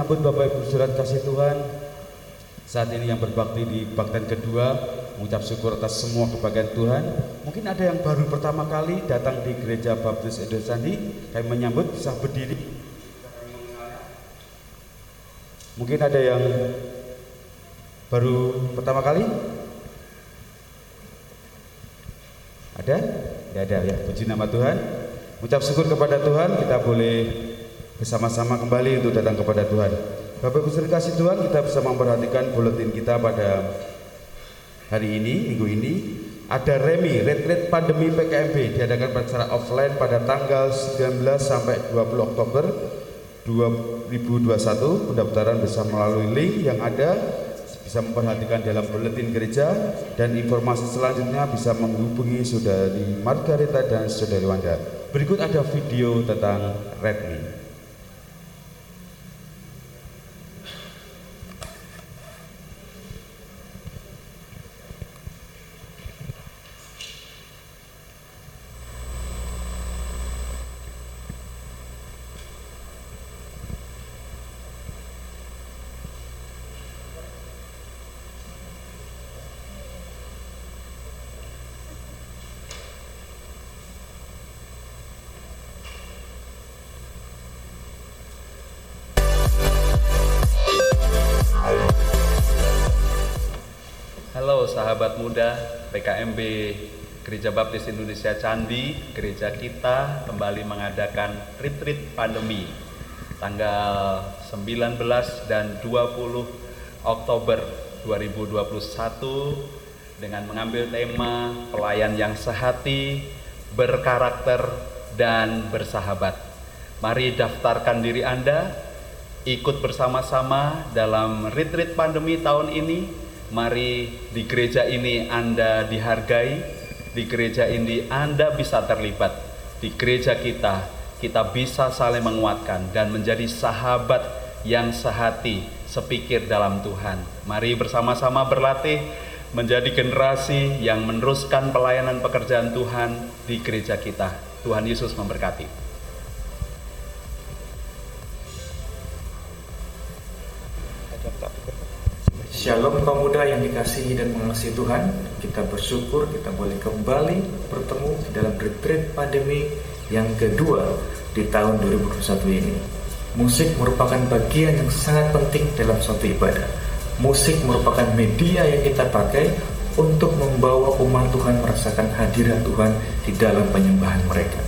menyambut Bapak Ibu surat kasih Tuhan saat ini yang berbakti di bakten kedua mengucap syukur atas semua kebahagiaan Tuhan. Mungkin ada yang baru pertama kali datang di Gereja Baptis Sandi, kami menyambut bisa berdiri. Mungkin ada yang baru pertama kali? Ada? Tidak ada ya. Puji nama Tuhan. Ucap syukur kepada Tuhan, kita boleh bersama-sama kembali untuk datang kepada Tuhan. Bapak Ibu kasih Tuhan, kita bisa memperhatikan buletin kita pada hari ini, minggu ini. Ada REMI, Retreat Pandemi PKMB, diadakan secara offline pada tanggal 19 sampai 20 Oktober 2021. Pendaftaran bisa melalui link yang ada bisa memperhatikan dalam buletin gereja dan informasi selanjutnya bisa menghubungi Saudari Margareta dan Saudari Wanda. Berikut ada video tentang Redmi. Gereja Baptis Indonesia Candi, gereja kita kembali mengadakan retreat pandemi tanggal 19 dan 20 Oktober 2021 dengan mengambil tema pelayan yang sehati, berkarakter, dan bersahabat. Mari daftarkan diri Anda, ikut bersama-sama dalam retreat pandemi tahun ini Mari di gereja ini Anda dihargai, di gereja ini Anda bisa terlibat, di gereja kita kita bisa saling menguatkan dan menjadi sahabat yang sehati, sepikir dalam Tuhan. Mari bersama-sama berlatih menjadi generasi yang meneruskan pelayanan pekerjaan Tuhan di gereja kita. Tuhan Yesus memberkati. Shalom kaum muda yang dikasihi dan mengasihi Tuhan. Kita bersyukur kita boleh kembali bertemu di dalam retreat pandemi yang kedua di tahun 2021 ini. Musik merupakan bagian yang sangat penting dalam suatu ibadah. Musik merupakan media yang kita pakai untuk membawa umat Tuhan merasakan hadirat Tuhan di dalam penyembahan mereka.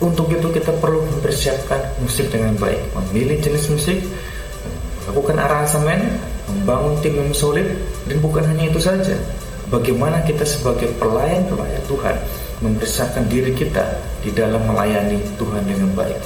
Untuk itu kita perlu mempersiapkan musik dengan baik. Memilih jenis musik Lakukan aransemen membangun tim yang solid dan bukan hanya itu saja. Bagaimana kita sebagai pelayan-pelayan Tuhan membesarkan diri kita di dalam melayani Tuhan dengan baik.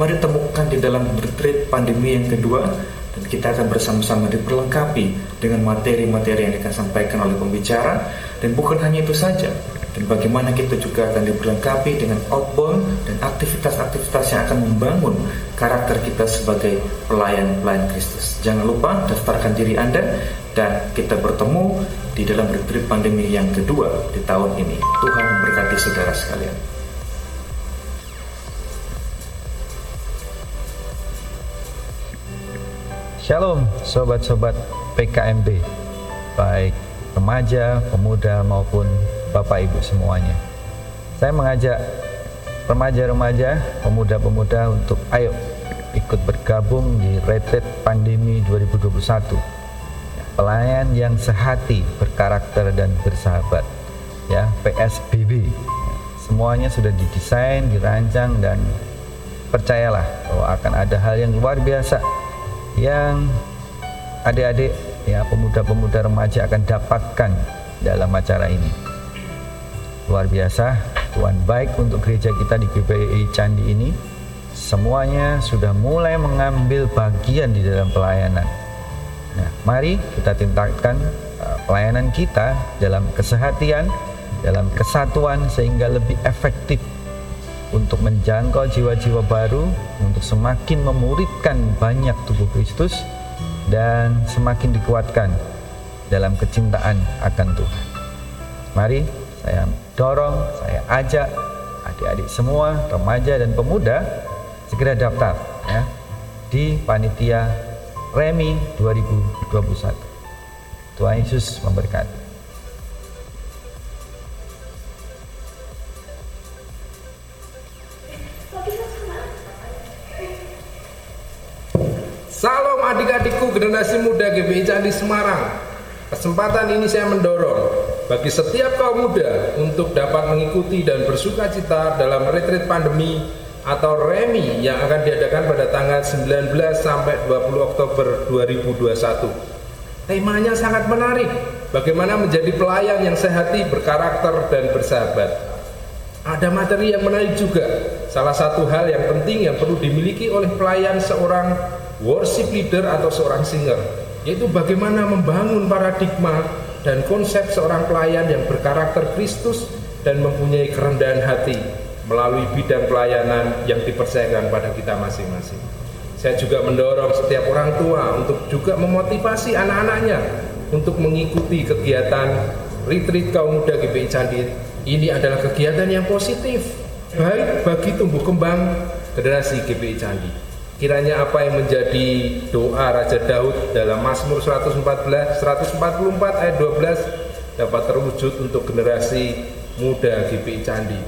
Mari temukan di dalam retreat pandemi yang kedua dan kita akan bersama-sama diperlengkapi dengan materi-materi yang akan sampaikan oleh pembicara. Dan bukan hanya itu saja dan bagaimana kita juga akan diperlengkapi dengan outbound dan aktivitas-aktivitas yang akan membangun karakter kita sebagai pelayan-pelayan Kristus. Jangan lupa daftarkan diri Anda dan kita bertemu di dalam retreat pandemi yang kedua di tahun ini. Tuhan memberkati saudara sekalian. Shalom sobat-sobat PKMB Baik remaja, pemuda maupun Bapak Ibu semuanya. Saya mengajak remaja-remaja, pemuda-pemuda untuk ayo ikut bergabung di retreat pandemi 2021. Pelayan yang sehati, berkarakter dan bersahabat. Ya, PSBB. Semuanya sudah didesain, dirancang dan percayalah bahwa akan ada hal yang luar biasa yang adik-adik ya pemuda-pemuda remaja akan dapatkan dalam acara ini luar biasa Tuhan baik untuk gereja kita di GPI Candi ini semuanya sudah mulai mengambil bagian di dalam pelayanan nah mari kita tingkatkan uh, pelayanan kita dalam kesehatian dalam kesatuan sehingga lebih efektif untuk menjangkau jiwa-jiwa baru untuk semakin memuridkan banyak tubuh Kristus dan semakin dikuatkan dalam kecintaan akan Tuhan. Mari saya dorong, saya ajak adik-adik semua, remaja dan pemuda segera daftar ya di panitia Remi 2021. Tuhan Yesus memberkati. Salam adik-adikku generasi muda GBI Candi Semarang. Kesempatan ini saya mendorong bagi setiap kaum muda untuk dapat mengikuti dan bersuka cita dalam retreat pandemi atau REMI yang akan diadakan pada tanggal 19 sampai 20 Oktober 2021. Temanya sangat menarik, bagaimana menjadi pelayan yang sehati, berkarakter, dan bersahabat. Ada materi yang menarik juga. Salah satu hal yang penting yang perlu dimiliki oleh pelayan seorang worship leader atau seorang singer, yaitu bagaimana membangun paradigma dan konsep seorang pelayan yang berkarakter Kristus dan mempunyai kerendahan hati melalui bidang pelayanan yang dipercayakan pada kita masing-masing. Saya juga mendorong setiap orang tua untuk juga memotivasi anak-anaknya untuk mengikuti kegiatan retreat kaum muda GBI Candi. Ini adalah kegiatan yang positif, baik bagi tumbuh kembang generasi GBI Candi. Kiranya apa yang menjadi doa Raja Daud dalam Mazmur 114, 144 ayat 12 dapat terwujud untuk generasi muda GBI Candi.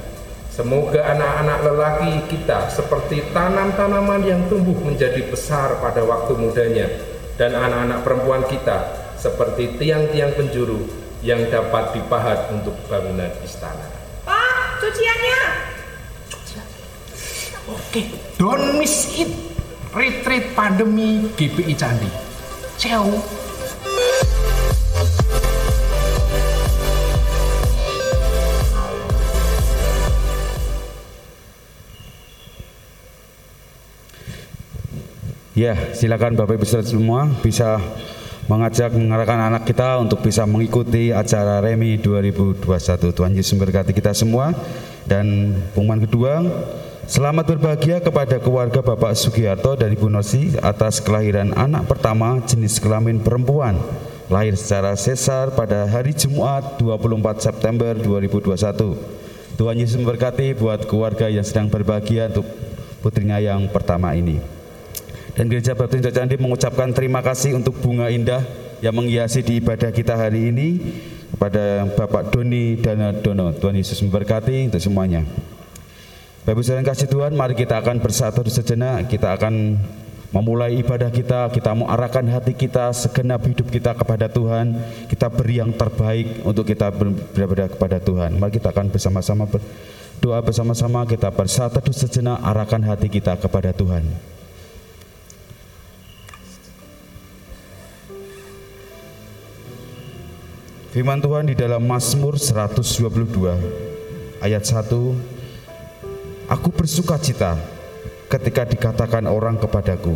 Semoga anak-anak lelaki kita seperti tanam-tanaman yang tumbuh menjadi besar pada waktu mudanya dan anak-anak perempuan kita seperti tiang-tiang penjuru yang dapat dipahat untuk bangunan istana. Pak, cuciannya. Oke, don't miss it retreat pandemi GPI Candi. Ciao. Ya, silakan Bapak Ibu Saudara semua bisa mengajak mengarahkan anak kita untuk bisa mengikuti acara Remi 2021. Tuhan Yesus memberkati kita semua. Dan pengumuman kedua, Selamat berbahagia kepada keluarga Bapak Sugiharto dan Ibu Nosi atas kelahiran anak pertama jenis kelamin perempuan lahir secara sesar pada hari Jumat 24 September 2021. Tuhan Yesus memberkati buat keluarga yang sedang berbahagia untuk putrinya yang pertama ini. Dan Gereja Baptis Candi mengucapkan terima kasih untuk bunga indah yang menghiasi di ibadah kita hari ini kepada Bapak Doni Dana Dono. Tuhan Yesus memberkati untuk semuanya. Bapak Ibu yang kasih Tuhan, mari kita akan bersatu sejenak, kita akan memulai ibadah kita, kita mau arahkan hati kita, segenap hidup kita kepada Tuhan, kita beri yang terbaik untuk kita beribadah kepada Tuhan. Mari kita akan bersama-sama berdoa bersama-sama, kita bersatu sejenak, arahkan hati kita kepada Tuhan. Firman Tuhan di dalam Mazmur 122 ayat 1 Aku bersuka cita ketika dikatakan orang kepadaku,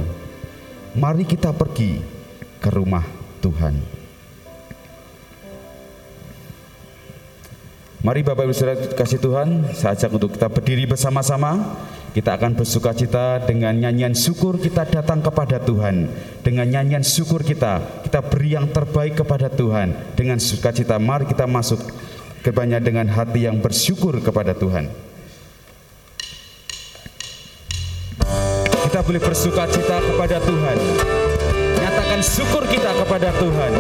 "Mari kita pergi ke rumah Tuhan." Mari Bapak Ibu Saudara kasih Tuhan, saya ajak untuk kita berdiri bersama-sama. Kita akan bersuka cita dengan nyanyian syukur kita datang kepada Tuhan. Dengan nyanyian syukur kita, kita beri yang terbaik kepada Tuhan. Dengan sukacita, mari kita masuk kebanyakan dengan hati yang bersyukur kepada Tuhan. Kita boleh bersuka cita kepada Tuhan. Nyatakan syukur kita kepada Tuhan.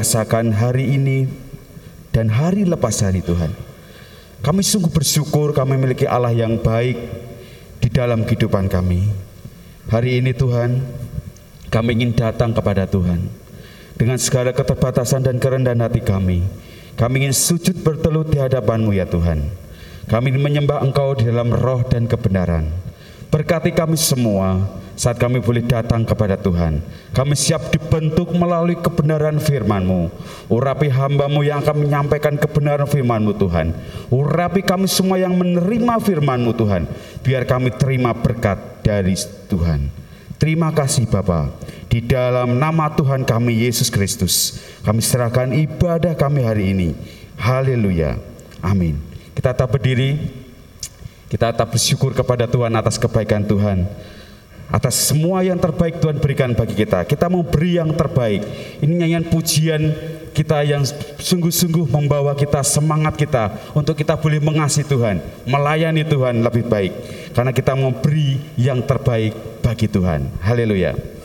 Rasakan hari ini dan hari lepas hari Tuhan. Kami sungguh bersyukur kami memiliki Allah yang baik di dalam kehidupan kami. Hari ini Tuhan, kami ingin datang kepada Tuhan dengan segala keterbatasan dan kerendahan hati kami. Kami ingin sujud bertelut di hadapan-Mu ya Tuhan. Kami menyembah Engkau di dalam roh dan kebenaran. Berkati kami semua saat kami boleh datang kepada Tuhan. Kami siap dibentuk melalui kebenaran firman-Mu. Urapi hamba-Mu yang akan menyampaikan kebenaran firman-Mu Tuhan. Urapi kami semua yang menerima firman-Mu Tuhan. Biar kami terima berkat dari Tuhan. Terima kasih Bapa. Di dalam nama Tuhan kami Yesus Kristus, kami serahkan ibadah kami hari ini. Haleluya. Amin. Kita tetap berdiri. Kita tetap bersyukur kepada Tuhan atas kebaikan Tuhan. Atas semua yang terbaik Tuhan berikan bagi kita. Kita mau beri yang terbaik. Ini nyanyian pujian kita yang sungguh-sungguh membawa kita semangat kita untuk kita boleh mengasihi Tuhan, melayani Tuhan lebih baik. Karena kita mau beri yang terbaik bagi Tuhan. Haleluya.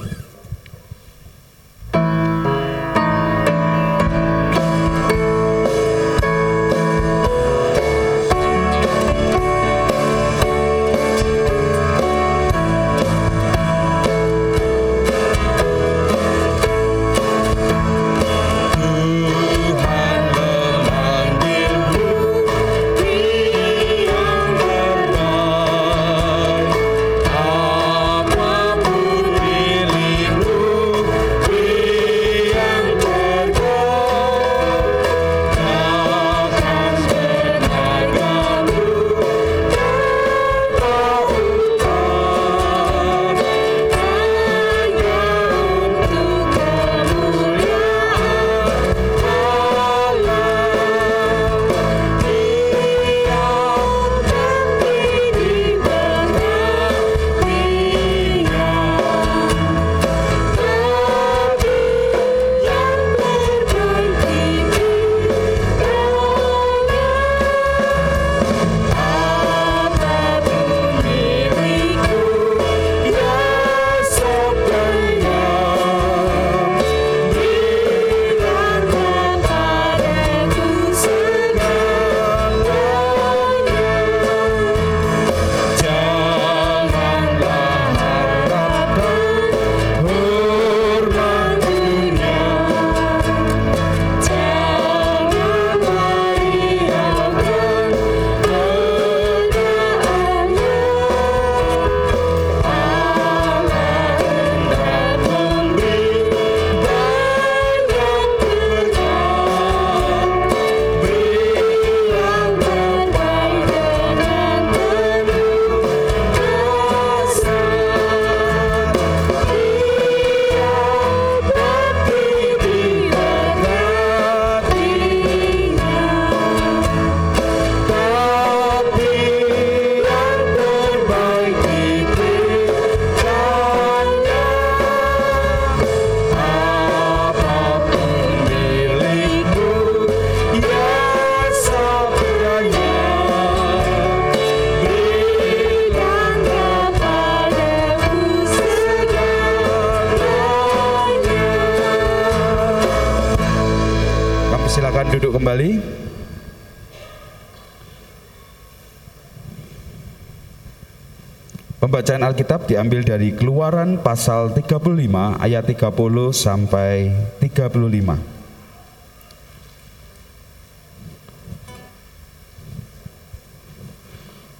Pembacaan Alkitab diambil dari Keluaran pasal 35 ayat 30 sampai 35.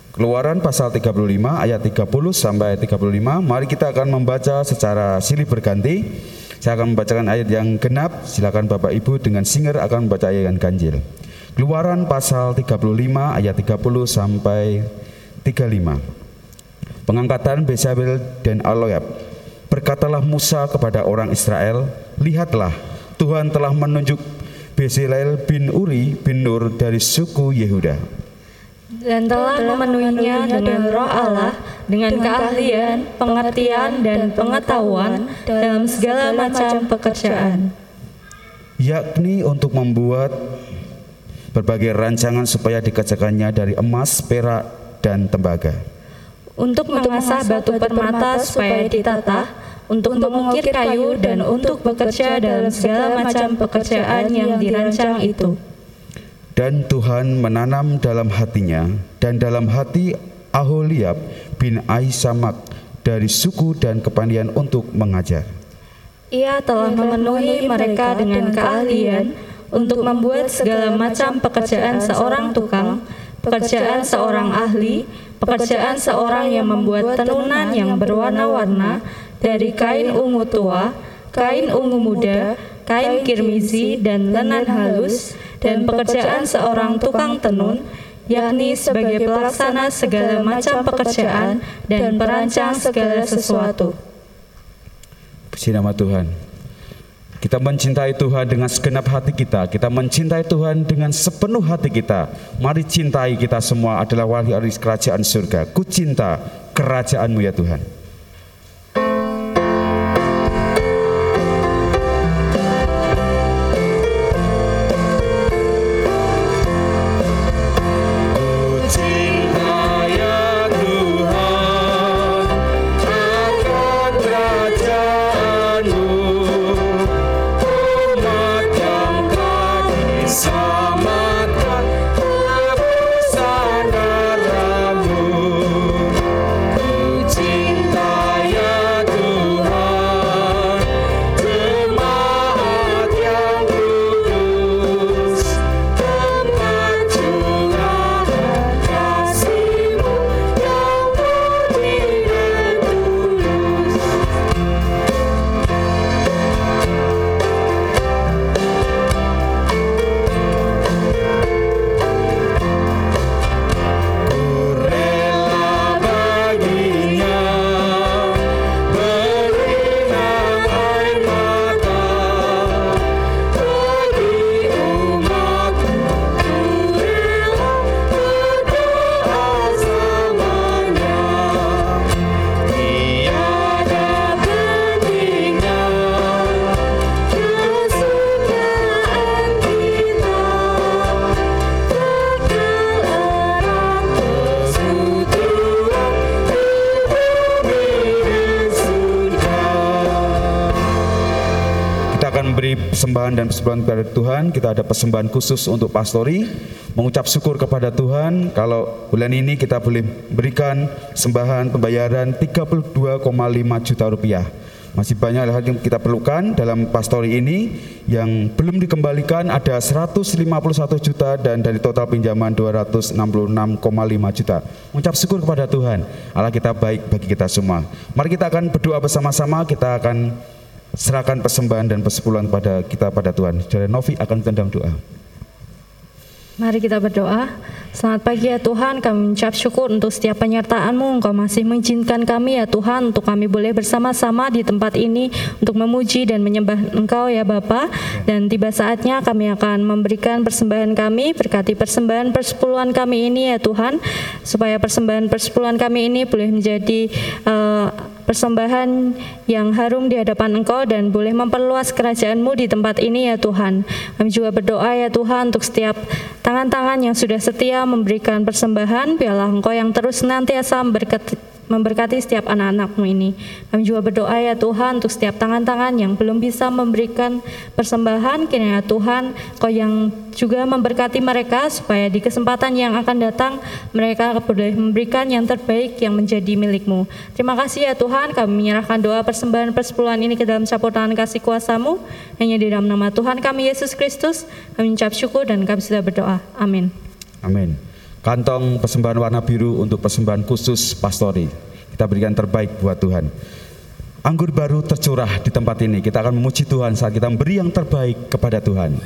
Keluaran pasal 35 ayat 30 sampai 35. Mari kita akan membaca secara silih berganti. Saya akan membacakan ayat yang genap. Silakan Bapak Ibu dengan singer akan membaca ayat yang ganjil. Keluaran pasal 35 ayat 30 sampai 35. Pengangkatan Bezalel dan Aloyab. Berkatalah Musa kepada orang Israel, Lihatlah, Tuhan telah menunjuk Bezalel bin Uri bin Nur dari suku Yehuda dan telah memenuhinya dengan roh Allah, dengan keahlian, pengertian, dan pengetahuan dalam segala macam pekerjaan. yakni untuk membuat berbagai rancangan supaya dikerjakannya dari emas, perak, dan tembaga. Untuk mengasah batu permata supaya ditata, untuk mengukir kayu, dan untuk bekerja dalam segala macam pekerjaan yang dirancang itu. Dan Tuhan menanam dalam hatinya dan dalam hati Aholiab bin Aisamak dari suku dan kepandaian untuk mengajar. Ia telah memenuhi mereka dengan keahlian untuk membuat segala macam pekerjaan seorang tukang, pekerjaan seorang ahli, pekerjaan seorang yang membuat tenunan yang berwarna-warna dari kain ungu tua, kain ungu muda, kain kirmizi, dan lenan halus, dan pekerjaan seorang tukang tenun, yakni sebagai pelaksana segala macam pekerjaan dan perancang segala sesuatu. Puji nama Tuhan. Kita mencintai Tuhan dengan segenap hati kita. Kita mencintai Tuhan dengan sepenuh hati kita. Mari cintai kita semua adalah waris kerajaan surga. Ku cinta kerajaanmu ya Tuhan. Dan persembahan kepada Tuhan. Kita ada persembahan khusus untuk pastori. Mengucap syukur kepada Tuhan kalau bulan ini kita boleh berikan sembahan pembayaran 32,5 juta rupiah. Masih banyak hal yang kita perlukan dalam pastori ini yang belum dikembalikan ada 151 juta dan dari total pinjaman 266,5 juta. Mengucap syukur kepada Tuhan. Allah kita baik bagi kita semua. Mari kita akan berdoa bersama-sama. Kita akan serahkan persembahan dan persepuluhan pada kita pada Tuhan. Saudara Novi akan tendang doa. Mari kita berdoa. Selamat pagi ya Tuhan, kami mengucap syukur untuk setiap penyertaan-Mu. Engkau masih mengizinkan kami ya Tuhan untuk kami boleh bersama-sama di tempat ini untuk memuji dan menyembah Engkau ya Bapa. Dan tiba saatnya kami akan memberikan persembahan kami, berkati persembahan persepuluhan kami ini ya Tuhan, supaya persembahan persepuluhan kami ini boleh menjadi eh, persembahan yang harum di hadapan Engkau dan boleh memperluas kerajaan-Mu di tempat ini ya Tuhan. Kami juga berdoa ya Tuhan untuk setiap tangan-tangan yang sudah setia memberikan persembahan, biarlah Engkau yang terus senantiasa memberkati memberkati setiap anak-anakmu ini. Kami juga berdoa ya Tuhan untuk setiap tangan-tangan yang belum bisa memberikan persembahan, kiranya Tuhan Kau yang juga memberkati mereka supaya di kesempatan yang akan datang mereka boleh memberikan yang terbaik yang menjadi milikmu. Terima kasih ya Tuhan, kami menyerahkan doa persembahan persepuluhan ini ke dalam campur tangan kasih kuasamu, hanya di dalam nama Tuhan kami Yesus Kristus, kami mengucap syukur dan kami sudah berdoa. Amin. Amin. Kantong persembahan warna biru untuk persembahan khusus pastori. Kita berikan terbaik buat Tuhan. Anggur baru tercurah di tempat ini. Kita akan memuji Tuhan saat kita memberi yang terbaik kepada Tuhan.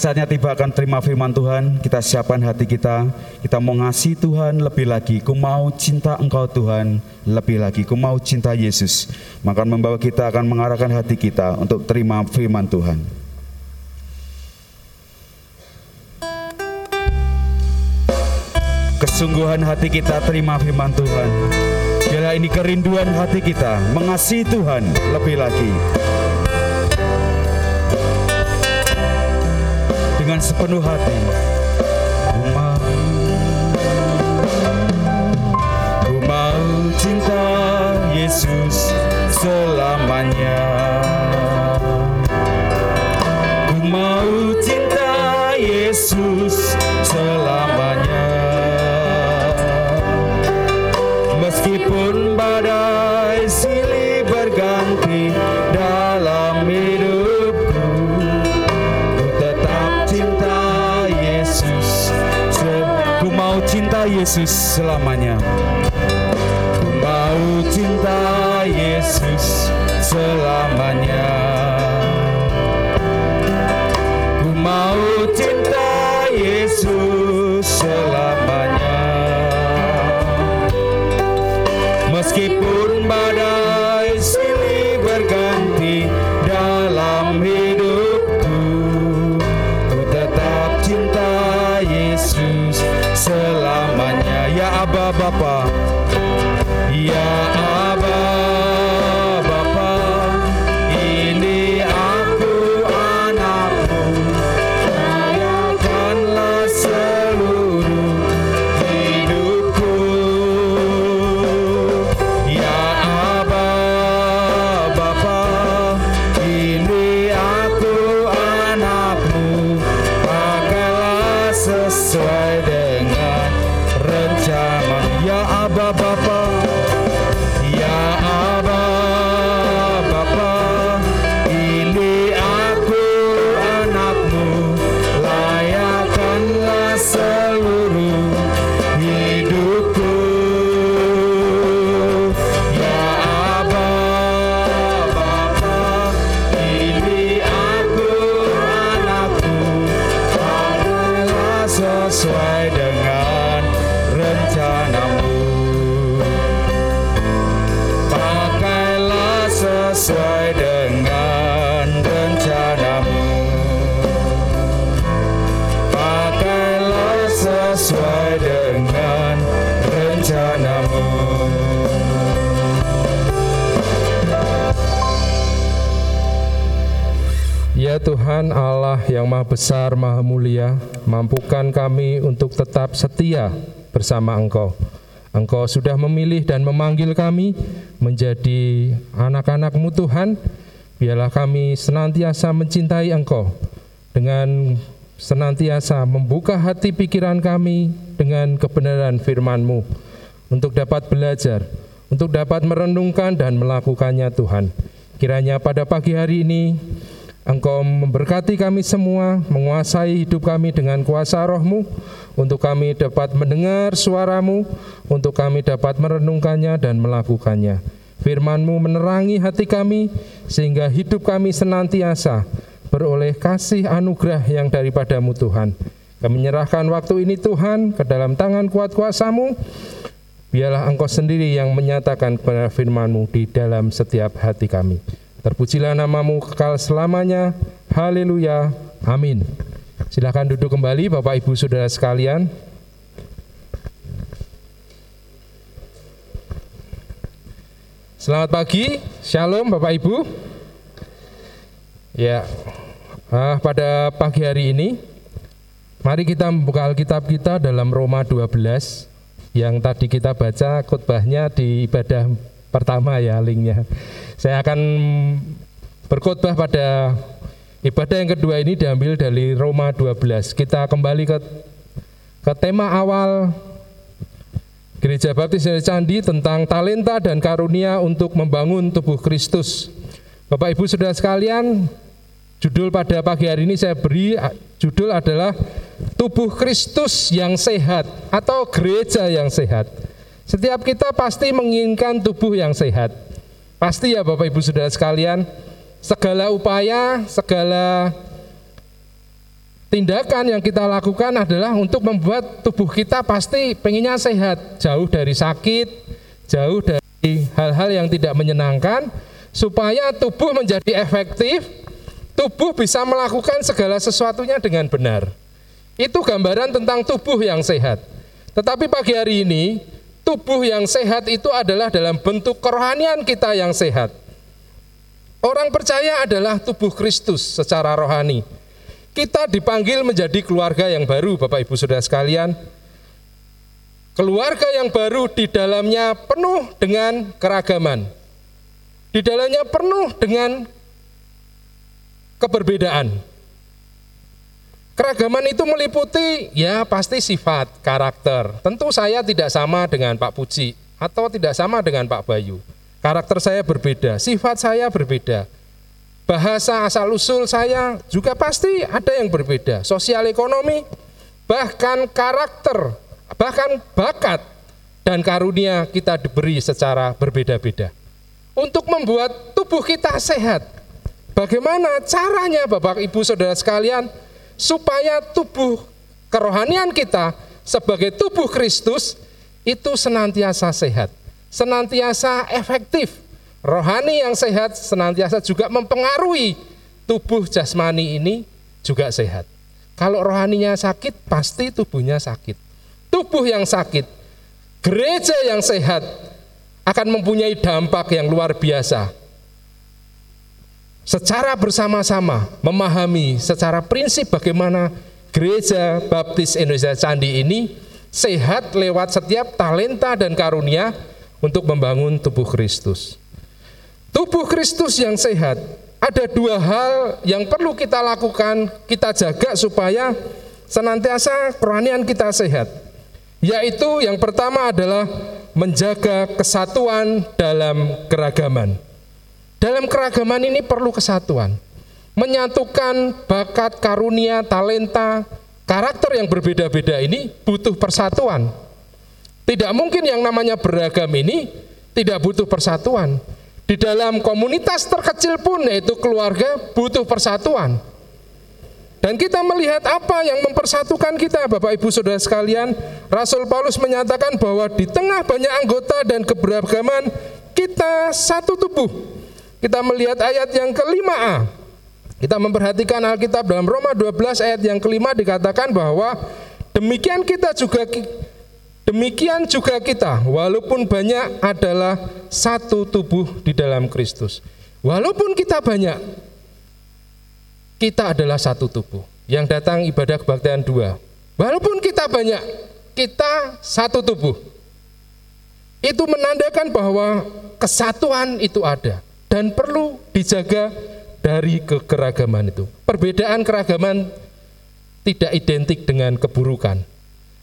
Saatnya tiba akan terima firman Tuhan. Kita siapkan hati kita. Kita mau ngasih Tuhan lebih lagi. Ku mau cinta Engkau Tuhan lebih lagi. Ku mau cinta Yesus. Maka membawa kita akan mengarahkan hati kita untuk terima firman Tuhan. Kesungguhan hati kita terima firman Tuhan. Biarlah ini kerinduan hati kita mengasihi Tuhan lebih lagi. Dengan sepenuh hati. Ku mau, ku mau cinta Yesus selamanya. Ku mau cinta Yesus selamanya. Yesus selamanya. Mau cinta Yesus selamanya. Sesuai dengan rencanamu. Pakailah sesuai dengan rencanamu. Ya Tuhan Allah yang Maha Besar, Maha Mulia, mampukan kami untuk tetap setia bersama Engkau. Engkau sudah memilih dan memanggil kami menjadi anak-anak-Mu Tuhan. Biarlah kami senantiasa mencintai Engkau dengan senantiasa membuka hati pikiran kami dengan kebenaran firman-Mu untuk dapat belajar, untuk dapat merenungkan dan melakukannya Tuhan. Kiranya pada pagi hari ini Engkau memberkati kami semua, menguasai hidup kami dengan kuasa rohmu, untuk kami dapat mendengar suaramu, untuk kami dapat merenungkannya dan melakukannya. Firmanmu menerangi hati kami, sehingga hidup kami senantiasa beroleh kasih anugerah yang daripadamu Tuhan. Kami menyerahkan waktu ini Tuhan ke dalam tangan kuat kuasamu, biarlah engkau sendiri yang menyatakan kepada firmanmu di dalam setiap hati kami. Terpujilah namamu kekal selamanya. Haleluya. Amin. Silakan duduk kembali Bapak Ibu Saudara sekalian. Selamat pagi, Shalom Bapak Ibu. Ya, ah, pada pagi hari ini, mari kita membuka Alkitab kita dalam Roma 12 yang tadi kita baca khotbahnya di ibadah pertama ya linknya. Saya akan berkhotbah pada ibadah yang kedua ini diambil dari Roma 12. Kita kembali ke ke tema awal Gereja Baptis dari Candi tentang talenta dan karunia untuk membangun tubuh Kristus. Bapak Ibu Saudara sekalian, judul pada pagi hari ini saya beri judul adalah tubuh Kristus yang sehat atau gereja yang sehat. Setiap kita pasti menginginkan tubuh yang sehat. Pasti ya Bapak Ibu Saudara sekalian, segala upaya, segala tindakan yang kita lakukan adalah untuk membuat tubuh kita pasti pengennya sehat, jauh dari sakit, jauh dari hal-hal yang tidak menyenangkan, supaya tubuh menjadi efektif, tubuh bisa melakukan segala sesuatunya dengan benar. Itu gambaran tentang tubuh yang sehat. Tetapi pagi hari ini, tubuh yang sehat itu adalah dalam bentuk kerohanian kita yang sehat. Orang percaya adalah tubuh Kristus secara rohani. Kita dipanggil menjadi keluarga yang baru, Bapak Ibu Saudara sekalian. Keluarga yang baru di dalamnya penuh dengan keragaman. Di dalamnya penuh dengan keberbedaan. Keragaman itu meliputi ya pasti sifat, karakter. Tentu saya tidak sama dengan Pak Puji atau tidak sama dengan Pak Bayu. Karakter saya berbeda, sifat saya berbeda. Bahasa asal-usul saya juga pasti ada yang berbeda. Sosial ekonomi, bahkan karakter bahkan bakat dan karunia kita diberi secara berbeda-beda untuk membuat tubuh kita sehat. Bagaimana caranya Bapak Ibu Saudara sekalian supaya tubuh kerohanian kita sebagai tubuh Kristus itu senantiasa sehat, senantiasa efektif. Rohani yang sehat senantiasa juga mempengaruhi tubuh jasmani ini juga sehat. Kalau rohaninya sakit, pasti tubuhnya sakit. Tubuh yang sakit, gereja yang sehat akan mempunyai dampak yang luar biasa. Secara bersama-sama memahami secara prinsip bagaimana gereja Baptis Indonesia Candi ini sehat lewat setiap talenta dan karunia untuk membangun tubuh Kristus. Tubuh Kristus yang sehat ada dua hal yang perlu kita lakukan, kita jaga supaya senantiasa kerohanian kita sehat. Yaitu yang pertama adalah menjaga kesatuan dalam keragaman. Dalam keragaman ini perlu kesatuan. Menyatukan bakat, karunia, talenta, karakter yang berbeda-beda ini butuh persatuan. Tidak mungkin yang namanya beragam ini tidak butuh persatuan. Di dalam komunitas terkecil pun yaitu keluarga butuh persatuan. Dan kita melihat apa yang mempersatukan kita Bapak Ibu Saudara sekalian. Rasul Paulus menyatakan bahwa di tengah banyak anggota dan keberagaman kita satu tubuh. Kita melihat ayat yang kelima A. Kita memperhatikan Alkitab dalam Roma 12 ayat yang kelima dikatakan bahwa demikian kita juga Demikian juga kita, walaupun banyak adalah satu tubuh di dalam Kristus. Walaupun kita banyak, kita adalah satu tubuh. Yang datang ibadah kebaktian dua. Walaupun kita banyak, kita satu tubuh. Itu menandakan bahwa kesatuan itu ada dan perlu dijaga dari kekeragaman itu. Perbedaan keragaman tidak identik dengan keburukan.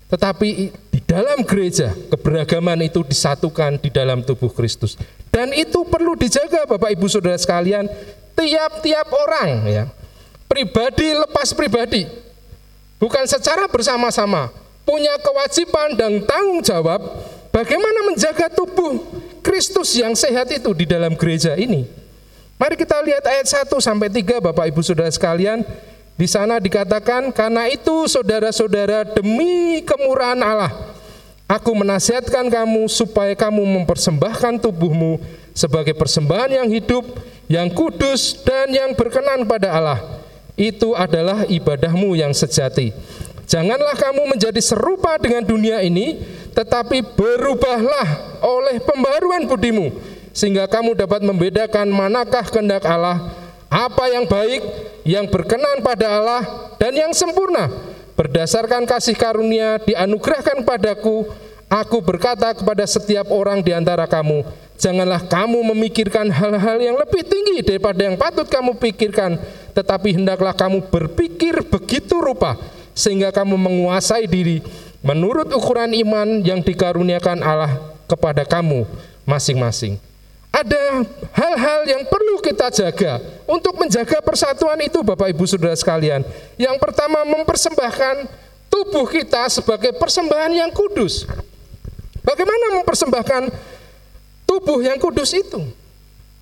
Tetapi di dalam gereja keberagaman itu disatukan di dalam tubuh Kristus. Dan itu perlu dijaga Bapak Ibu Saudara sekalian, tiap-tiap orang ya. Pribadi lepas pribadi. Bukan secara bersama-sama, punya kewajiban dan tanggung jawab bagaimana menjaga tubuh Kristus yang sehat itu di dalam gereja ini. Mari kita lihat ayat 1 sampai 3 Bapak Ibu Saudara sekalian, di sana dikatakan, karena itu saudara-saudara demi kemurahan Allah, aku menasihatkan kamu supaya kamu mempersembahkan tubuhmu sebagai persembahan yang hidup, yang kudus, dan yang berkenan pada Allah. Itu adalah ibadahmu yang sejati. Janganlah kamu menjadi serupa dengan dunia ini, tetapi berubahlah oleh pembaruan budimu, sehingga kamu dapat membedakan manakah kehendak Allah, apa yang baik, yang berkenan pada Allah, dan yang sempurna. Berdasarkan kasih karunia dianugerahkan padaku, aku berkata kepada setiap orang di antara kamu, janganlah kamu memikirkan hal-hal yang lebih tinggi daripada yang patut kamu pikirkan, tetapi hendaklah kamu berpikir begitu rupa, sehingga kamu menguasai diri menurut ukuran iman yang dikaruniakan Allah kepada kamu masing-masing ada hal-hal yang perlu kita jaga untuk menjaga persatuan itu Bapak Ibu Saudara sekalian. Yang pertama mempersembahkan tubuh kita sebagai persembahan yang kudus. Bagaimana mempersembahkan tubuh yang kudus itu?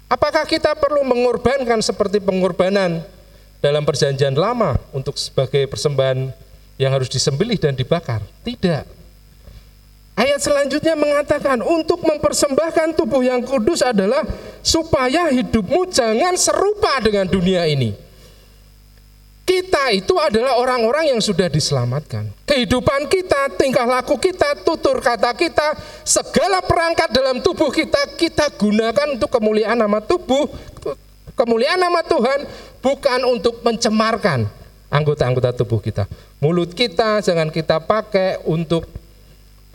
Apakah kita perlu mengorbankan seperti pengorbanan dalam perjanjian lama untuk sebagai persembahan yang harus disembelih dan dibakar? Tidak. Ayat selanjutnya mengatakan untuk mempersembahkan tubuh yang kudus adalah supaya hidupmu jangan serupa dengan dunia ini. Kita itu adalah orang-orang yang sudah diselamatkan. Kehidupan kita, tingkah laku kita, tutur kata kita, segala perangkat dalam tubuh kita, kita gunakan untuk kemuliaan nama tubuh, kemuliaan nama Tuhan, bukan untuk mencemarkan anggota-anggota tubuh kita. Mulut kita jangan kita pakai untuk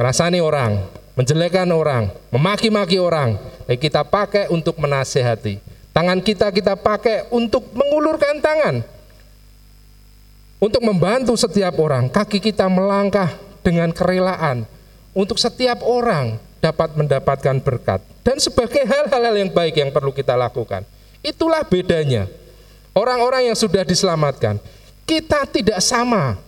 rasani orang, menjelekan orang, memaki-maki orang, eh, kita pakai untuk menasehati. Tangan kita kita pakai untuk mengulurkan tangan, untuk membantu setiap orang. Kaki kita melangkah dengan kerelaan untuk setiap orang dapat mendapatkan berkat dan sebagai hal-hal yang baik yang perlu kita lakukan. Itulah bedanya. Orang-orang yang sudah diselamatkan, kita tidak sama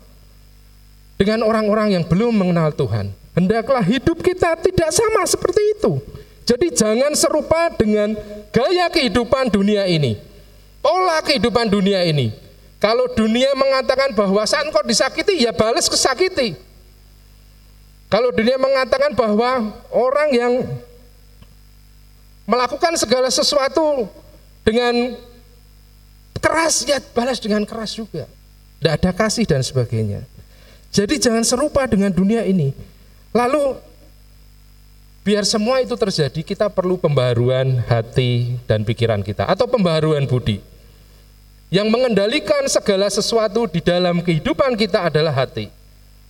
dengan orang-orang yang belum mengenal Tuhan. Hendaklah hidup kita tidak sama seperti itu. Jadi jangan serupa dengan gaya kehidupan dunia ini. Pola kehidupan dunia ini. Kalau dunia mengatakan bahwa saat engkau disakiti, ya balas kesakiti. Kalau dunia mengatakan bahwa orang yang melakukan segala sesuatu dengan keras, ya balas dengan keras juga. Tidak ada kasih dan sebagainya. Jadi jangan serupa dengan dunia ini. Lalu biar semua itu terjadi, kita perlu pembaharuan hati dan pikiran kita atau pembaharuan budi. Yang mengendalikan segala sesuatu di dalam kehidupan kita adalah hati.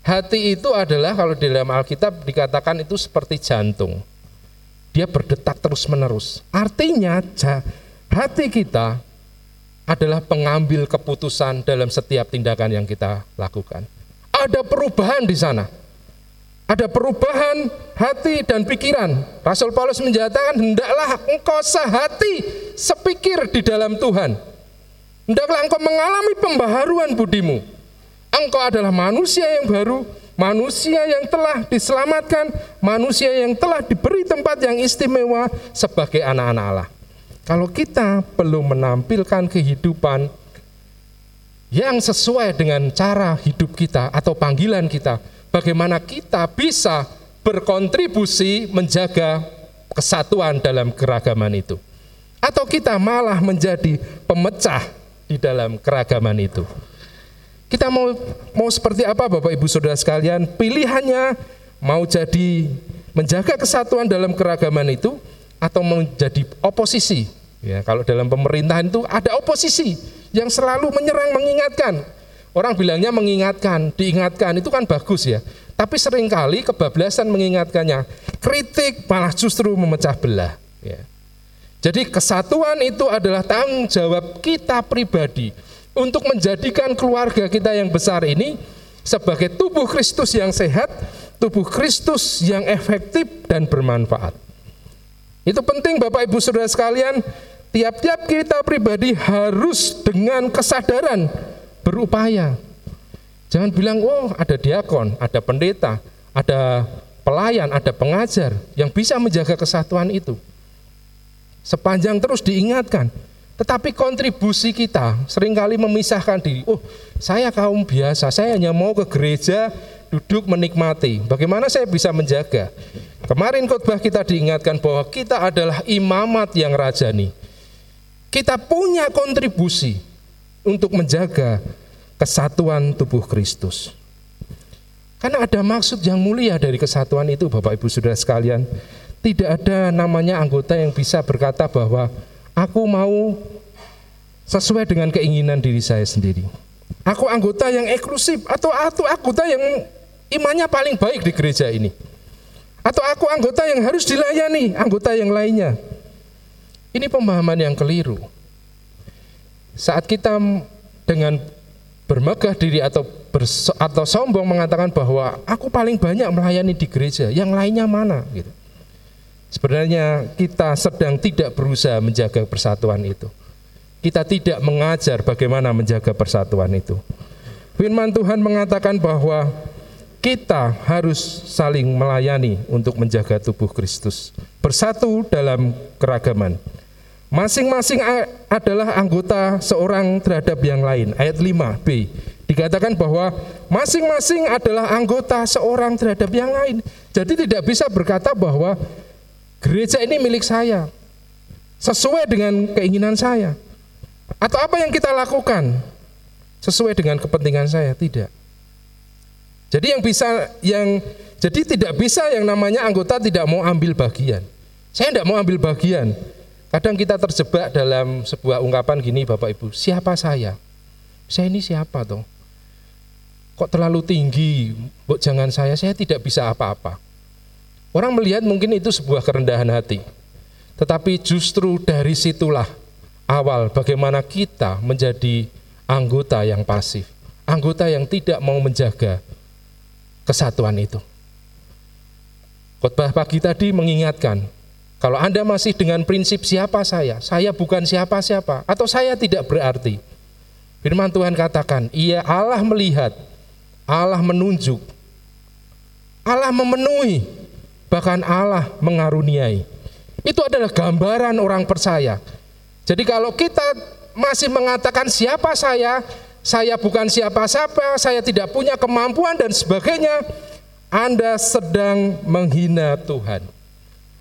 Hati itu adalah kalau di dalam Alkitab dikatakan itu seperti jantung. Dia berdetak terus-menerus. Artinya hati kita adalah pengambil keputusan dalam setiap tindakan yang kita lakukan. Ada perubahan di sana. Ada perubahan hati dan pikiran. Rasul Paulus menyatakan, hendaklah engkau sehati, sepikir di dalam Tuhan. Hendaklah engkau mengalami pembaharuan budimu. Engkau adalah manusia yang baru, manusia yang telah diselamatkan, manusia yang telah diberi tempat yang istimewa sebagai anak-anak Allah. Kalau kita belum menampilkan kehidupan yang sesuai dengan cara hidup kita atau panggilan kita, bagaimana kita bisa berkontribusi menjaga kesatuan dalam keragaman itu. Atau kita malah menjadi pemecah di dalam keragaman itu. Kita mau mau seperti apa Bapak Ibu Saudara sekalian? Pilihannya mau jadi menjaga kesatuan dalam keragaman itu atau menjadi oposisi. Ya, kalau dalam pemerintahan itu ada oposisi yang selalu menyerang mengingatkan. Orang bilangnya mengingatkan, diingatkan itu kan bagus ya. Tapi sering kali kebablasan mengingatkannya. Kritik malah justru memecah belah. Ya. Jadi kesatuan itu adalah tanggung jawab kita pribadi untuk menjadikan keluarga kita yang besar ini sebagai tubuh Kristus yang sehat, tubuh Kristus yang efektif dan bermanfaat. Itu penting Bapak Ibu Saudara sekalian, tiap-tiap kita pribadi harus dengan kesadaran berupaya. Jangan bilang, oh ada diakon, ada pendeta, ada pelayan, ada pengajar yang bisa menjaga kesatuan itu. Sepanjang terus diingatkan, tetapi kontribusi kita sering kali memisahkan diri. Oh, saya kaum biasa, saya hanya mau ke gereja, duduk menikmati. Bagaimana saya bisa menjaga? Kemarin khotbah kita diingatkan bahwa kita adalah imamat yang rajani. Kita punya kontribusi untuk menjaga kesatuan tubuh Kristus. Karena ada maksud yang mulia dari kesatuan itu Bapak Ibu Saudara sekalian. Tidak ada namanya anggota yang bisa berkata bahwa aku mau sesuai dengan keinginan diri saya sendiri. Aku anggota yang eksklusif atau aku anggota yang imannya paling baik di gereja ini. Atau aku anggota yang harus dilayani, anggota yang lainnya. Ini pemahaman yang keliru. Saat kita dengan bermegah diri atau berso, atau sombong mengatakan bahwa aku paling banyak melayani di gereja, yang lainnya mana gitu. Sebenarnya kita sedang tidak berusaha menjaga persatuan itu. Kita tidak mengajar bagaimana menjaga persatuan itu. Firman Tuhan mengatakan bahwa kita harus saling melayani untuk menjaga tubuh Kristus. Bersatu dalam keragaman. Masing-masing adalah anggota seorang terhadap yang lain. Ayat 5b dikatakan bahwa masing-masing adalah anggota seorang terhadap yang lain. Jadi tidak bisa berkata bahwa gereja ini milik saya, sesuai dengan keinginan saya, atau apa yang kita lakukan sesuai dengan kepentingan saya, tidak. Jadi yang bisa yang jadi tidak bisa yang namanya anggota tidak mau ambil bagian. Saya tidak mau ambil bagian. Kadang kita terjebak dalam sebuah ungkapan gini Bapak Ibu, siapa saya? Saya ini siapa toh? Kok terlalu tinggi? Buk, jangan saya, saya tidak bisa apa-apa. Orang melihat mungkin itu sebuah kerendahan hati. Tetapi justru dari situlah awal bagaimana kita menjadi anggota yang pasif. Anggota yang tidak mau menjaga kesatuan itu. Khotbah pagi tadi mengingatkan, kalau Anda masih dengan prinsip siapa saya, saya bukan siapa-siapa, atau saya tidak berarti. Firman Tuhan katakan, ia Allah melihat Allah menunjuk, Allah memenuhi, bahkan Allah mengaruniai. Itu adalah gambaran orang percaya. Jadi kalau kita masih mengatakan siapa saya, saya bukan siapa-siapa, saya tidak punya kemampuan dan sebagainya, Anda sedang menghina Tuhan.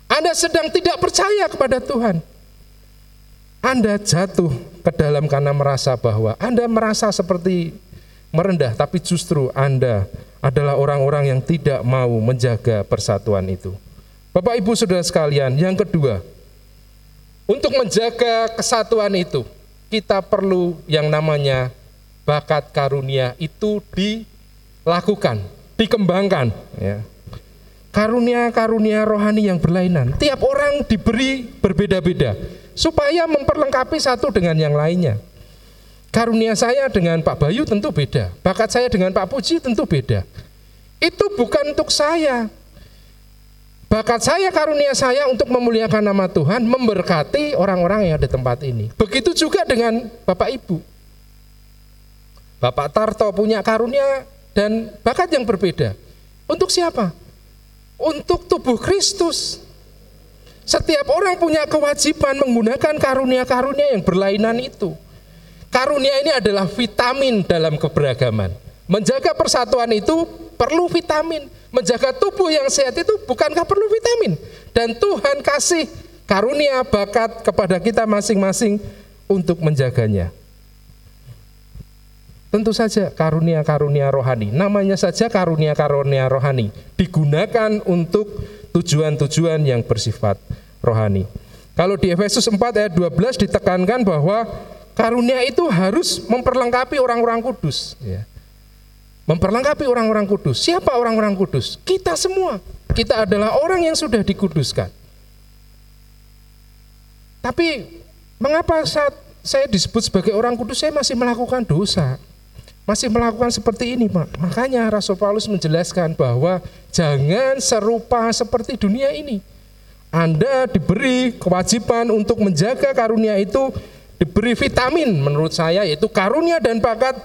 Anda sedang tidak percaya kepada Tuhan. Anda jatuh ke dalam karena merasa bahwa Anda merasa seperti merendah, tapi justru Anda adalah orang-orang yang tidak mau menjaga persatuan itu. Bapak Ibu Saudara sekalian, yang kedua, untuk menjaga kesatuan itu, kita perlu yang namanya bakat karunia itu dilakukan, dikembangkan. Ya. Karunia-karunia rohani yang berlainan, tiap orang diberi berbeda-beda supaya memperlengkapi satu dengan yang lainnya. Karunia saya dengan Pak Bayu tentu beda, bakat saya dengan Pak Puji tentu beda. Itu bukan untuk saya, Bakat saya, karunia saya untuk memuliakan nama Tuhan, memberkati orang-orang yang ada tempat ini. Begitu juga dengan Bapak Ibu. Bapak Tarto punya karunia dan bakat yang berbeda. Untuk siapa? Untuk tubuh Kristus. Setiap orang punya kewajiban menggunakan karunia-karunia yang berlainan itu. Karunia ini adalah vitamin dalam keberagaman. Menjaga persatuan itu perlu vitamin menjaga tubuh yang sehat itu bukankah perlu vitamin? Dan Tuhan kasih karunia bakat kepada kita masing-masing untuk menjaganya. Tentu saja karunia-karunia rohani, namanya saja karunia-karunia rohani, digunakan untuk tujuan-tujuan yang bersifat rohani. Kalau di Efesus 4 ayat 12 ditekankan bahwa karunia itu harus memperlengkapi orang-orang kudus. Ya memperlengkapi orang-orang kudus. Siapa orang-orang kudus? Kita semua. Kita adalah orang yang sudah dikuduskan. Tapi mengapa saat saya disebut sebagai orang kudus saya masih melakukan dosa? Masih melakukan seperti ini, Pak. Makanya Rasul Paulus menjelaskan bahwa jangan serupa seperti dunia ini. Anda diberi kewajiban untuk menjaga karunia itu, diberi vitamin menurut saya yaitu karunia dan bakat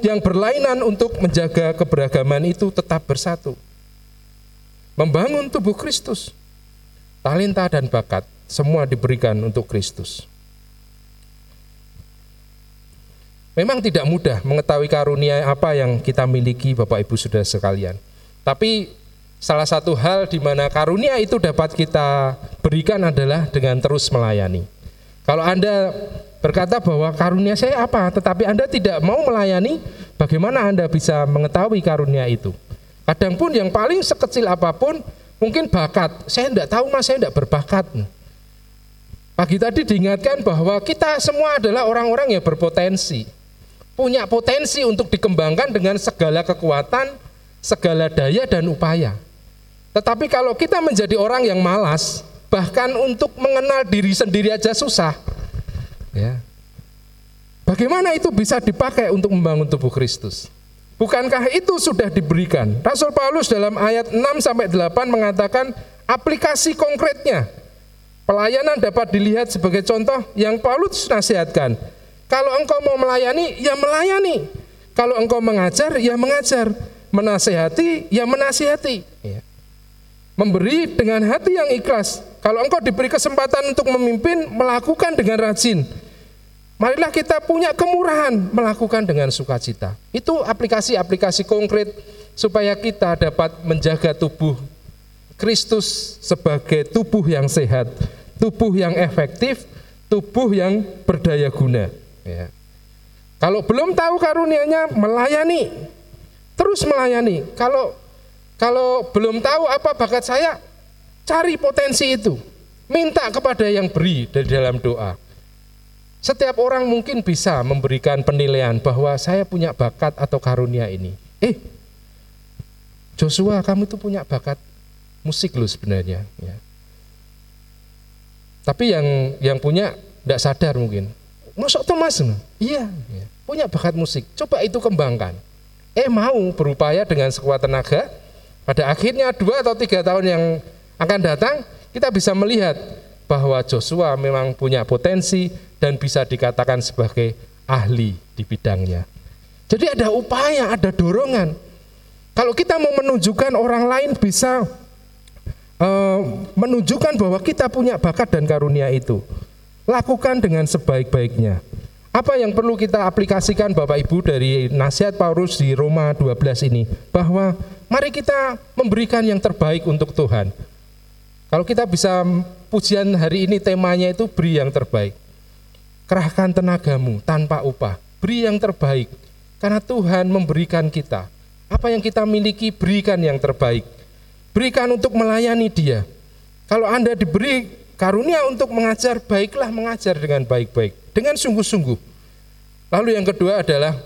yang berlainan untuk menjaga keberagaman itu tetap bersatu. Membangun tubuh Kristus. Talenta dan bakat semua diberikan untuk Kristus. Memang tidak mudah mengetahui karunia apa yang kita miliki Bapak Ibu Saudara sekalian. Tapi salah satu hal di mana karunia itu dapat kita berikan adalah dengan terus melayani. Kalau Anda berkata bahwa karunia saya apa, tetapi Anda tidak mau melayani, bagaimana Anda bisa mengetahui karunia itu? Kadang pun yang paling sekecil apa pun, mungkin bakat. Saya tidak tahu mas, saya tidak berbakat. Pagi tadi diingatkan bahwa kita semua adalah orang-orang yang berpotensi. Punya potensi untuk dikembangkan dengan segala kekuatan, segala daya dan upaya. Tetapi kalau kita menjadi orang yang malas, bahkan untuk mengenal diri sendiri aja susah, Ya. Bagaimana itu bisa dipakai untuk membangun tubuh Kristus? Bukankah itu sudah diberikan? Rasul Paulus dalam ayat 6 sampai 8 mengatakan aplikasi konkretnya. Pelayanan dapat dilihat sebagai contoh yang Paulus nasihatkan. Kalau engkau mau melayani, ya melayani. Kalau engkau mengajar, ya mengajar. Menasehati, ya menasihati. Ya. Memberi dengan hati yang ikhlas. Kalau engkau diberi kesempatan untuk memimpin, melakukan dengan rajin Marilah kita punya kemurahan melakukan dengan sukacita. Itu aplikasi-aplikasi konkret supaya kita dapat menjaga tubuh Kristus sebagai tubuh yang sehat, tubuh yang efektif, tubuh yang berdaya guna. Ya. Kalau belum tahu karunianya, melayani, terus melayani. Kalau kalau belum tahu apa bakat saya, cari potensi itu, minta kepada yang beri dari dalam doa. Setiap orang mungkin bisa memberikan penilaian bahwa saya punya bakat atau karunia ini. Eh, Joshua, kamu itu punya bakat musik loh sebenarnya. Ya. Tapi yang yang punya tidak sadar mungkin. Masuk Thomas? Iya, ya. punya bakat musik. Coba itu kembangkan. Eh mau berupaya dengan sekuat tenaga. Pada akhirnya dua atau tiga tahun yang akan datang, kita bisa melihat bahwa Joshua memang punya potensi dan bisa dikatakan sebagai ahli di bidangnya. Jadi ada upaya, ada dorongan. Kalau kita mau menunjukkan orang lain bisa eh, menunjukkan bahwa kita punya bakat dan karunia itu, lakukan dengan sebaik-baiknya. Apa yang perlu kita aplikasikan Bapak Ibu dari nasihat Paulus di Roma 12 ini? Bahwa mari kita memberikan yang terbaik untuk Tuhan. Kalau kita bisa pujian hari ini temanya itu beri yang terbaik. Kerahkan tenagamu tanpa upah. Beri yang terbaik. Karena Tuhan memberikan kita. Apa yang kita miliki berikan yang terbaik. Berikan untuk melayani dia. Kalau Anda diberi karunia untuk mengajar, baiklah mengajar dengan baik-baik. Dengan sungguh-sungguh. Lalu yang kedua adalah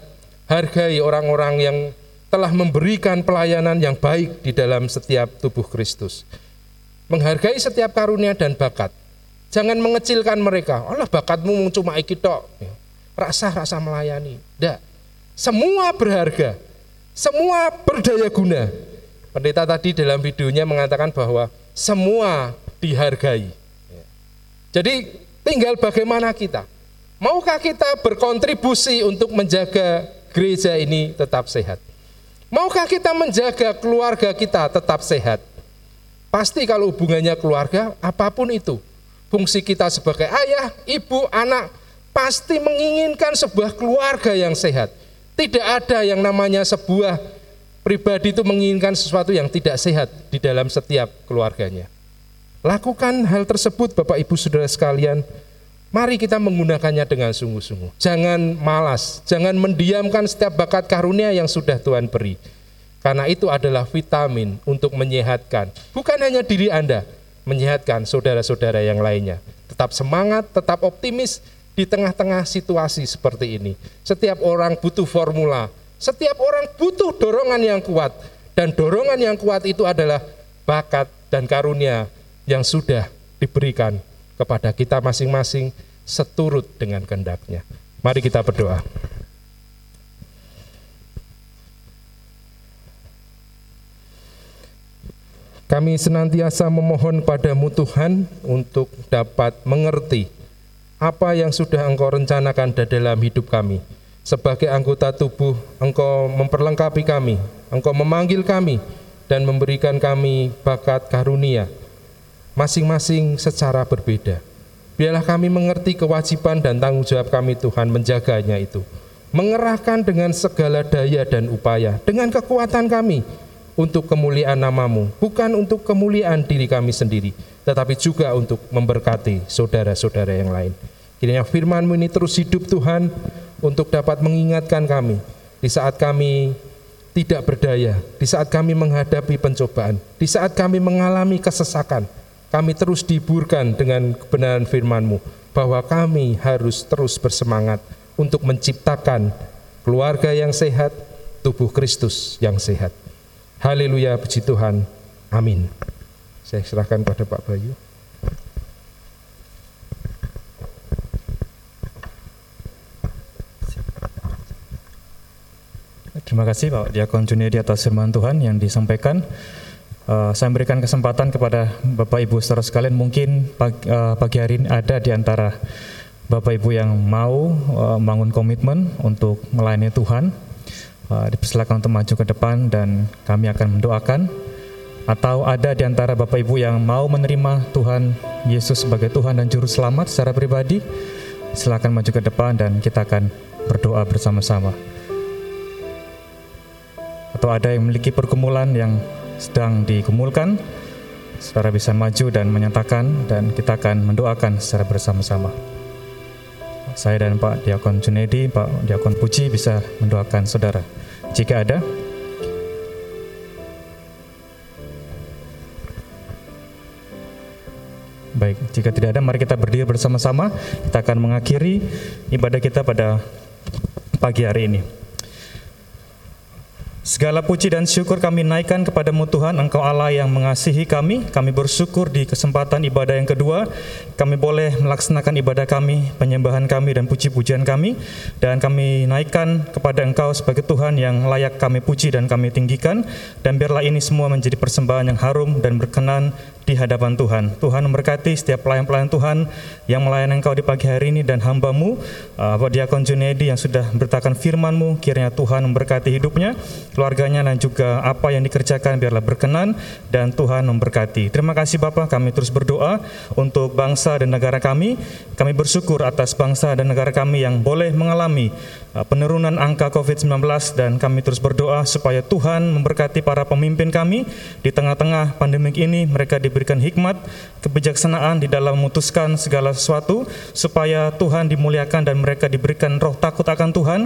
hargai orang-orang yang telah memberikan pelayanan yang baik di dalam setiap tubuh Kristus. Menghargai setiap karunia dan bakat. Jangan mengecilkan mereka. Allah bakatmu cuma iki tok. Rasa-rasa melayani. Tidak. Semua berharga. Semua berdaya guna. Pendeta tadi dalam videonya mengatakan bahwa semua dihargai. Jadi tinggal bagaimana kita. Maukah kita berkontribusi untuk menjaga gereja ini tetap sehat? Maukah kita menjaga keluarga kita tetap sehat? Pasti kalau hubungannya keluarga, apa pun itu, fungsi kita sebagai ayah, ibu, anak, pasti menginginkan sebuah keluarga yang sehat. Tidak ada yang namanya sebuah pribadi itu menginginkan sesuatu yang tidak sehat di dalam setiap keluarganya. Lakukan hal tersebut Bapak Ibu Saudara sekalian. Mari kita menggunakannya dengan sungguh-sungguh. Jangan malas, jangan mendiamkan setiap bakat karunia yang sudah Tuhan beri. Karena itu adalah vitamin untuk menyehatkan, bukan hanya diri Anda, menyehatkan saudara-saudara yang lainnya. Tetap semangat, tetap optimis di tengah-tengah situasi seperti ini. Setiap orang butuh formula, setiap orang butuh dorongan yang kuat, dan dorongan yang kuat itu adalah bakat dan karunia yang sudah diberikan kepada kita masing-masing seturut dengan kehendaknya. Mari kita berdoa. Kami senantiasa memohon padamu Tuhan untuk dapat mengerti apa yang sudah Engkau rencanakan dalam hidup kami. Sebagai anggota tubuh, Engkau memperlengkapi kami, Engkau memanggil kami, dan memberikan kami bakat karunia, masing-masing secara berbeda. Biarlah kami mengerti kewajiban dan tanggung jawab kami Tuhan menjaganya itu. Mengerahkan dengan segala daya dan upaya, dengan kekuatan kami, untuk kemuliaan namamu, bukan untuk kemuliaan diri kami sendiri, tetapi juga untuk memberkati saudara-saudara yang lain. Kiranya firmanmu ini terus hidup Tuhan, untuk dapat mengingatkan kami di saat kami tidak berdaya, di saat kami menghadapi pencobaan, di saat kami mengalami kesesakan, kami terus dihiburkan dengan kebenaran firman-Mu bahwa kami harus terus bersemangat untuk menciptakan keluarga yang sehat, tubuh Kristus yang sehat. Haleluya, puji Tuhan. Amin. Saya serahkan pada Pak Bayu. Terima kasih Pak Diakon Juniadi atas firman Tuhan yang disampaikan. Uh, saya memberikan kesempatan kepada Bapak Ibu saudara sekalian mungkin pagi, uh, pagi hari ini ada di antara Bapak Ibu yang mau uh, membangun komitmen untuk melayani Tuhan. Uh, dipersilakan untuk maju ke depan dan kami akan mendoakan. Atau ada di antara Bapak Ibu yang mau menerima Tuhan Yesus sebagai Tuhan dan Juru Selamat secara pribadi, silakan maju ke depan dan kita akan berdoa bersama-sama atau ada yang memiliki pergumulan yang sedang digumulkan, saudara bisa maju dan menyatakan dan kita akan mendoakan secara bersama-sama. Saya dan Pak Diakon Junedi, Pak Diakon Puji bisa mendoakan saudara. Jika ada, Baik, jika tidak ada, mari kita berdiri bersama-sama. Kita akan mengakhiri ibadah kita pada pagi hari ini. Segala puji dan syukur kami naikkan kepadamu Tuhan, Engkau Allah yang mengasihi kami. Kami bersyukur di kesempatan ibadah yang kedua, kami boleh melaksanakan ibadah kami, penyembahan kami dan puji-pujian kami. Dan kami naikkan kepada Engkau sebagai Tuhan yang layak kami puji dan kami tinggikan. Dan biarlah ini semua menjadi persembahan yang harum dan berkenan di hadapan Tuhan. Tuhan memberkati setiap pelayan-pelayan Tuhan yang melayani Engkau di pagi hari ini dan hambamu, uh, Bapak Diakon Junedi yang sudah beritakan firman-Mu, kiranya Tuhan memberkati hidupnya, keluarganya dan juga apa yang dikerjakan biarlah berkenan dan Tuhan memberkati. Terima kasih Bapak, kami terus berdoa untuk bangsa dan negara kami. Kami bersyukur atas bangsa dan negara kami yang boleh mengalami uh, penurunan angka COVID-19 dan kami terus berdoa supaya Tuhan memberkati para pemimpin kami di tengah-tengah pandemik ini mereka diberikan hikmat, kebijaksanaan di dalam memutuskan segala sesuatu supaya Tuhan dimuliakan dan mereka diberikan roh takut akan Tuhan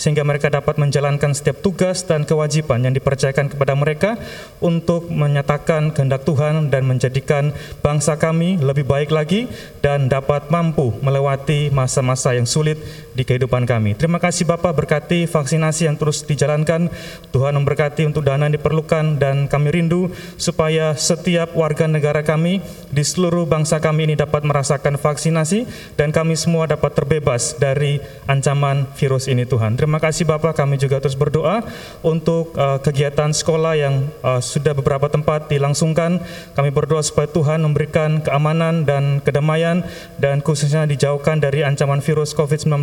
sehingga mereka dapat menjalankan setiap tugas dan kewajiban yang dipercayakan kepada mereka untuk menyatakan kehendak Tuhan dan menjadikan bangsa kami lebih baik lagi dan dapat mampu melewati masa-masa yang sulit di kehidupan kami. Terima kasih Bapak berkati vaksinasi yang terus dijalankan. Tuhan memberkati untuk dana yang diperlukan dan kami rindu supaya setiap warga negara kami di seluruh bangsa kami ini dapat merasakan vaksinasi dan kami semua dapat terbebas dari ancaman virus ini Tuhan. Terima kasih Bapak, kami juga terus berdoa untuk uh, kegiatan sekolah yang uh, sudah beberapa tempat dilangsungkan. Kami berdoa supaya Tuhan memberikan keamanan dan kedamaian dan khususnya dijauhkan dari ancaman virus COVID-19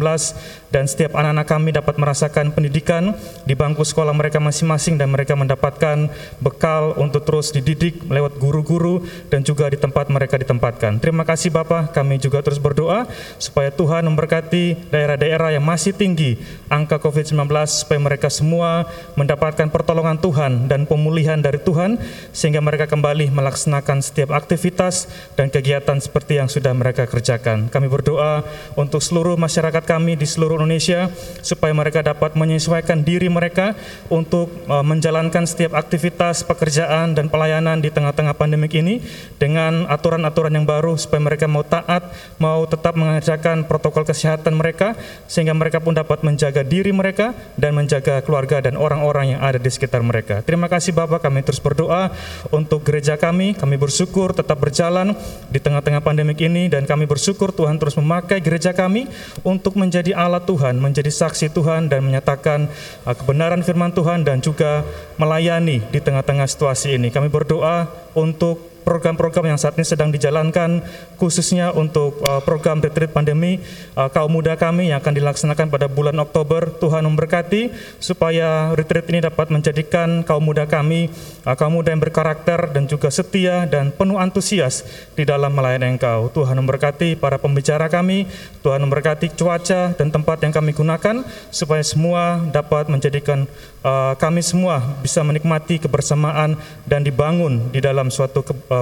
dan setiap anak-anak kami dapat merasakan pendidikan di bangku sekolah mereka masing-masing dan mereka mendapatkan bekal untuk terus dididik lewat guru-guru dan juga di tempat mereka ditempatkan. Terima kasih Bapak, kami juga terus berdoa supaya Tuhan memberkati daerah-daerah yang masih tinggi angka COVID-19 supaya mereka semua mendapatkan pertolongan Tuhan dan pemulihan dari Tuhan sehingga mereka kembali melaksanakan setiap aktivitas dan kegiatan seperti yang sudah mereka kerjakan. Kami berdoa untuk seluruh masyarakat kami di seluruh Indonesia supaya mereka dapat menyesuaikan diri mereka untuk uh, menjalankan setiap aktivitas pekerjaan dan pelayanan di tengah-tengah pandemik ini dengan aturan-aturan yang baru supaya mereka mau taat, mau tetap mengerjakan protokol kesehatan mereka sehingga mereka pun dapat menjaga diri mereka dan menjaga keluarga dan orang-orang yang ada di sekitar mereka. Terima kasih Bapak, kami terus berdoa untuk gereja kami. Kami bersyukur tetap berjalan di tengah-tengah pandemik ini dan kami bersyukur Tuhan terus memakai gereja kami untuk menjadi alat Tuhan, menjadi saksi Tuhan dan menyatakan uh, kebenaran firman Tuhan dan juga melayani di tengah-tengah situasi ini. Kami berdoa untuk program-program yang saat ini sedang dijalankan khususnya untuk uh, program retreat pandemi uh, kaum muda kami yang akan dilaksanakan pada bulan Oktober. Tuhan memberkati supaya retreat ini dapat menjadikan kaum muda kami uh, kaum muda yang berkarakter dan juga setia dan penuh antusias di dalam melayani Engkau. Tuhan memberkati para pembicara kami Tuhan memberkati cuaca dan tempat yang kami gunakan supaya semua dapat menjadikan uh, kami semua bisa menikmati kebersamaan dan dibangun di dalam suatu ke, uh,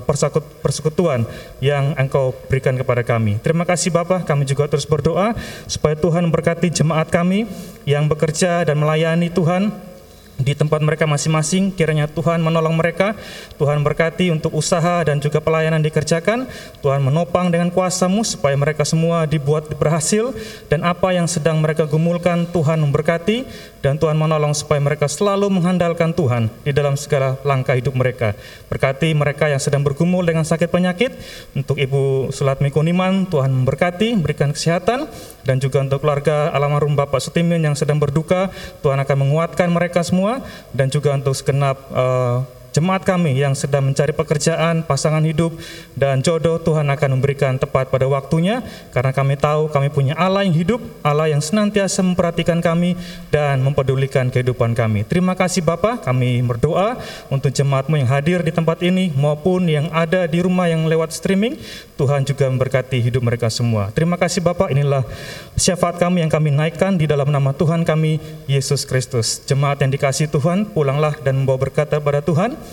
persekutuan yang Engkau berikan kepada kami. Terima kasih Bapak, kami juga terus berdoa supaya Tuhan memberkati jemaat kami yang bekerja dan melayani Tuhan di tempat mereka masing-masing. Kiranya Tuhan menolong mereka. Tuhan berkati untuk usaha dan juga pelayanan dikerjakan. Tuhan menopang dengan kuasamu supaya mereka semua dibuat berhasil. Dan apa yang sedang mereka gumulkan Tuhan memberkati dan Tuhan menolong supaya mereka selalu mengandalkan Tuhan di dalam segala langkah hidup mereka. Berkati mereka yang sedang bergumul dengan sakit penyakit. Untuk Ibu Sulatmi Kuniman Tuhan memberkati berikan kesehatan. Dan juga untuk keluarga almarhum Bapak Sutimin yang sedang berduka Tuhan akan menguatkan mereka semua. Dan juga untuk segenap uh, jemaat kami yang sedang mencari pekerjaan, pasangan hidup, dan jodoh Tuhan akan memberikan tepat pada waktunya karena kami tahu kami punya Allah yang hidup, Allah yang senantiasa memperhatikan kami dan mempedulikan kehidupan kami. Terima kasih Bapak, kami berdoa untuk jemaatmu yang hadir di tempat ini maupun yang ada di rumah yang lewat streaming, Tuhan juga memberkati hidup mereka semua. Terima kasih Bapak, inilah syafaat kami yang kami naikkan di dalam nama Tuhan kami, Yesus Kristus. Jemaat yang dikasih Tuhan, pulanglah dan membawa berkat pada Tuhan.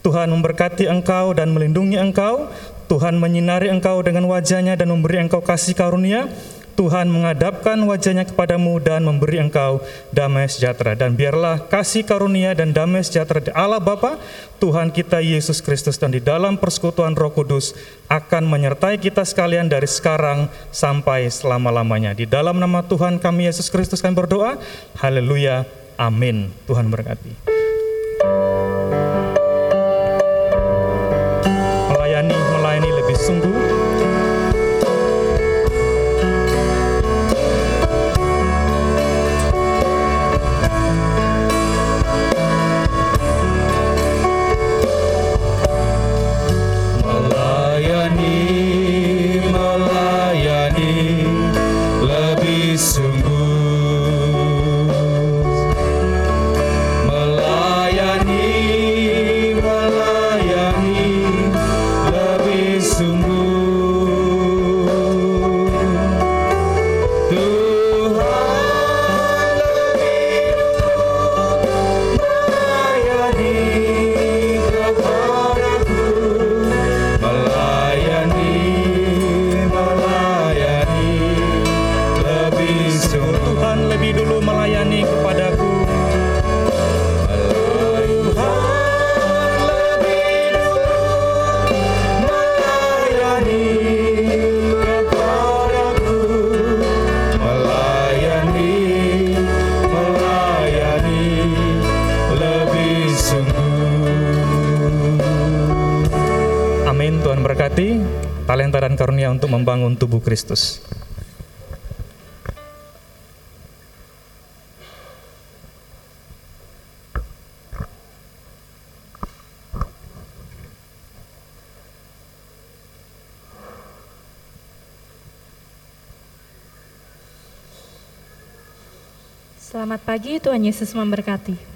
Tuhan memberkati engkau dan melindungi engkau. Tuhan menyinari engkau dengan wajahnya dan memberi engkau kasih karunia. Tuhan mengadapkan wajahnya kepadamu dan memberi engkau damai sejahtera. Dan biarlah kasih karunia dan damai sejahtera di Allah Bapa, Tuhan kita Yesus Kristus dan di dalam persekutuan Roh Kudus akan menyertai kita sekalian dari sekarang sampai selama-lamanya. Di dalam nama Tuhan kami Yesus Kristus kami berdoa. Haleluya. Amin. Tuhan berkati. Melayani membangun tubuh Kristus. Selamat pagi, Tuhan Yesus memberkati.